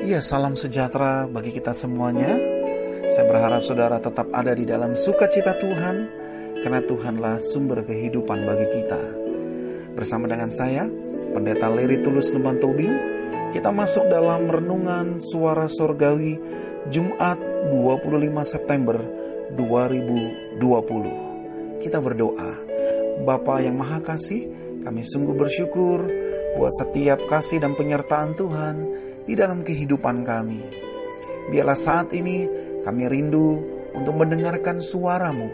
Ya, salam sejahtera bagi kita semuanya. Saya berharap saudara tetap ada di dalam sukacita Tuhan, karena Tuhanlah sumber kehidupan bagi kita. Bersama dengan saya, Pendeta Leri Tulus Lemban Tobing, kita masuk dalam renungan suara sorgawi Jumat 25 September 2020. Kita berdoa, Bapa yang Maha Kasih, kami sungguh bersyukur buat setiap kasih dan penyertaan Tuhan di dalam kehidupan kami. Biarlah saat ini kami rindu untuk mendengarkan suaramu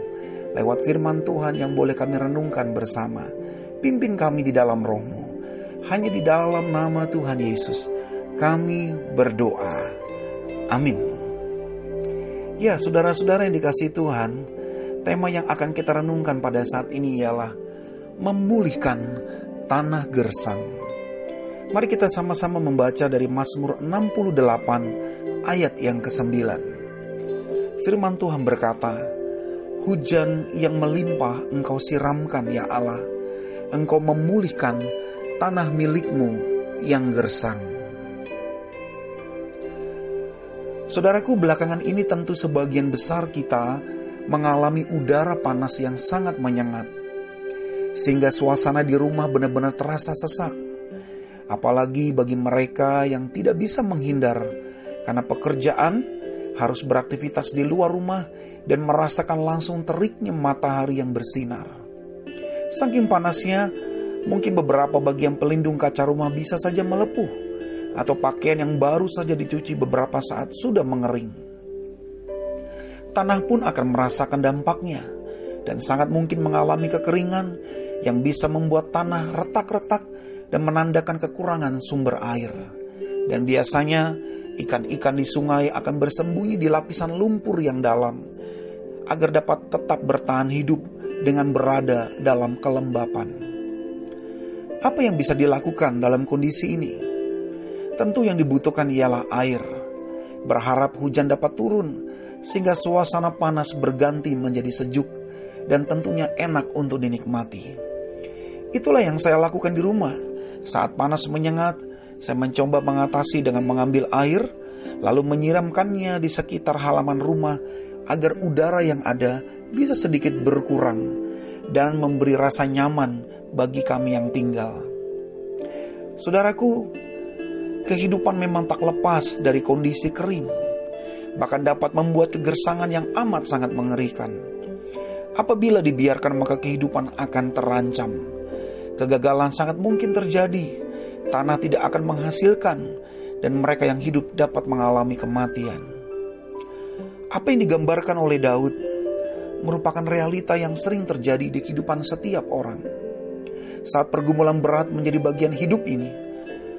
lewat firman Tuhan yang boleh kami renungkan bersama. Pimpin kami di dalam rohmu. Hanya di dalam nama Tuhan Yesus kami berdoa. Amin. Ya, saudara-saudara yang dikasih Tuhan, tema yang akan kita renungkan pada saat ini ialah memulihkan tanah gersang. Mari kita sama-sama membaca dari Mazmur 68 ayat yang ke-9. Firman Tuhan berkata, Hujan yang melimpah engkau siramkan ya Allah, engkau memulihkan tanah milikmu yang gersang. Saudaraku, belakangan ini tentu sebagian besar kita mengalami udara panas yang sangat menyengat. Sehingga suasana di rumah benar-benar terasa sesak. Apalagi bagi mereka yang tidak bisa menghindar karena pekerjaan harus beraktivitas di luar rumah dan merasakan langsung teriknya matahari yang bersinar. Saking panasnya, mungkin beberapa bagian pelindung kaca rumah bisa saja melepuh atau pakaian yang baru saja dicuci beberapa saat sudah mengering. Tanah pun akan merasakan dampaknya dan sangat mungkin mengalami kekeringan yang bisa membuat tanah retak-retak dan menandakan kekurangan sumber air. Dan biasanya ikan-ikan di sungai akan bersembunyi di lapisan lumpur yang dalam agar dapat tetap bertahan hidup dengan berada dalam kelembapan. Apa yang bisa dilakukan dalam kondisi ini? Tentu yang dibutuhkan ialah air. Berharap hujan dapat turun sehingga suasana panas berganti menjadi sejuk dan tentunya enak untuk dinikmati. Itulah yang saya lakukan di rumah. Saat panas menyengat, saya mencoba mengatasi dengan mengambil air lalu menyiramkannya di sekitar halaman rumah agar udara yang ada bisa sedikit berkurang dan memberi rasa nyaman bagi kami yang tinggal. Saudaraku, kehidupan memang tak lepas dari kondisi kering, bahkan dapat membuat kegersangan yang amat sangat mengerikan. Apabila dibiarkan, maka kehidupan akan terancam. Kegagalan sangat mungkin terjadi, tanah tidak akan menghasilkan, dan mereka yang hidup dapat mengalami kematian. Apa yang digambarkan oleh Daud merupakan realita yang sering terjadi di kehidupan setiap orang. Saat pergumulan berat menjadi bagian hidup ini,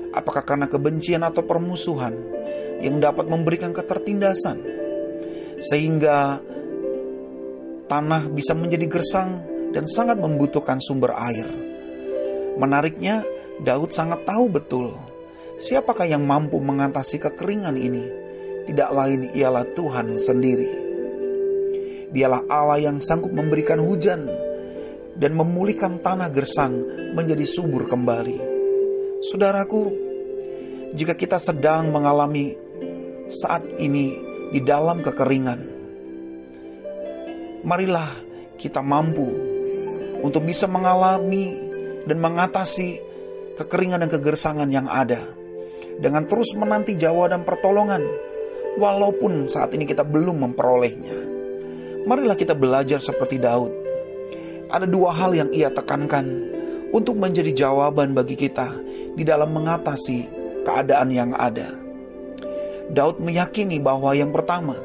Apakah karena kebencian atau permusuhan yang dapat memberikan ketertindasan sehingga tanah bisa menjadi gersang dan sangat membutuhkan sumber air. Menariknya, Daud sangat tahu betul siapakah yang mampu mengatasi kekeringan ini. Tidak lain ialah Tuhan sendiri. Dialah Allah yang sanggup memberikan hujan dan memulihkan tanah gersang menjadi subur kembali. Saudaraku, jika kita sedang mengalami saat ini di dalam kekeringan, marilah kita mampu untuk bisa mengalami dan mengatasi kekeringan dan kegersangan yang ada dengan terus menanti jawaban dan pertolongan walaupun saat ini kita belum memperolehnya. Marilah kita belajar seperti Daud. Ada dua hal yang ia tekankan untuk menjadi jawaban bagi kita di dalam mengatasi keadaan yang ada. Daud meyakini bahwa yang pertama,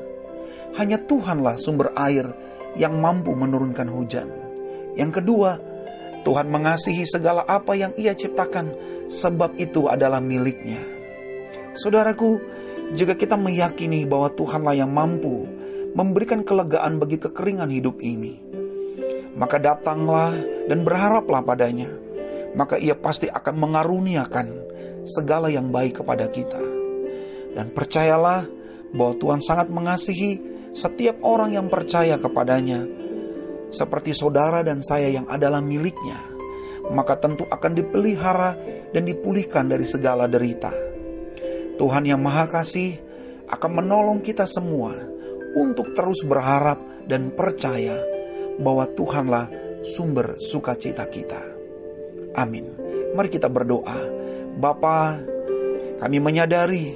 hanya Tuhanlah sumber air yang mampu menurunkan hujan. Yang kedua, Tuhan mengasihi segala apa yang ia ciptakan sebab itu adalah miliknya. Saudaraku, jika kita meyakini bahwa Tuhanlah yang mampu memberikan kelegaan bagi kekeringan hidup ini, maka datanglah dan berharaplah padanya, maka ia pasti akan mengaruniakan segala yang baik kepada kita. Dan percayalah bahwa Tuhan sangat mengasihi setiap orang yang percaya kepadanya, seperti saudara dan saya yang adalah miliknya, maka tentu akan dipelihara dan dipulihkan dari segala derita. Tuhan yang Maha Kasih akan menolong kita semua untuk terus berharap dan percaya bahwa Tuhanlah sumber sukacita kita. Amin. Mari kita berdoa. Bapa, kami menyadari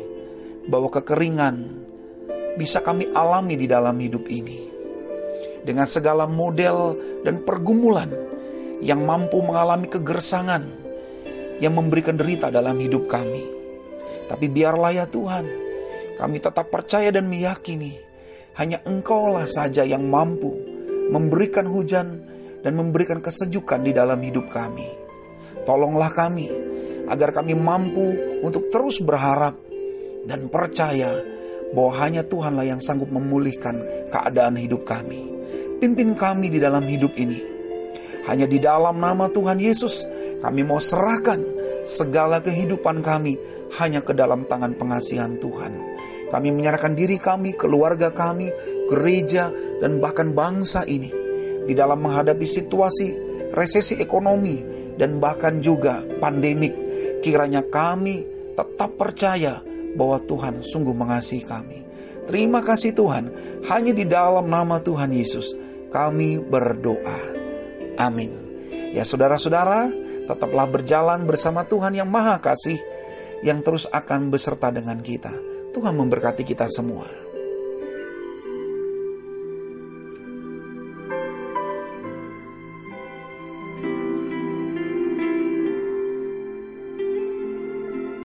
bahwa kekeringan bisa kami alami di dalam hidup ini. Dengan segala model dan pergumulan yang mampu mengalami kegersangan yang memberikan derita dalam hidup kami. Tapi biarlah ya Tuhan, kami tetap percaya dan meyakini hanya Engkaulah saja yang mampu memberikan hujan dan memberikan kesejukan di dalam hidup kami. Tolonglah kami agar kami mampu untuk terus berharap dan percaya bahwa hanya Tuhanlah yang sanggup memulihkan keadaan hidup kami. Pimpin kami di dalam hidup ini. Hanya di dalam nama Tuhan Yesus kami mau serahkan segala kehidupan kami hanya ke dalam tangan pengasihan Tuhan. Kami menyerahkan diri kami, keluarga kami, gereja, dan bahkan bangsa ini di dalam menghadapi situasi resesi ekonomi dan bahkan juga pandemik. Kiranya kami tetap percaya bahwa Tuhan sungguh mengasihi kami. Terima kasih Tuhan, hanya di dalam nama Tuhan Yesus kami berdoa. Amin. Ya saudara-saudara, tetaplah berjalan bersama Tuhan yang Maha Kasih yang terus akan beserta dengan kita. Tuhan memberkati kita semua.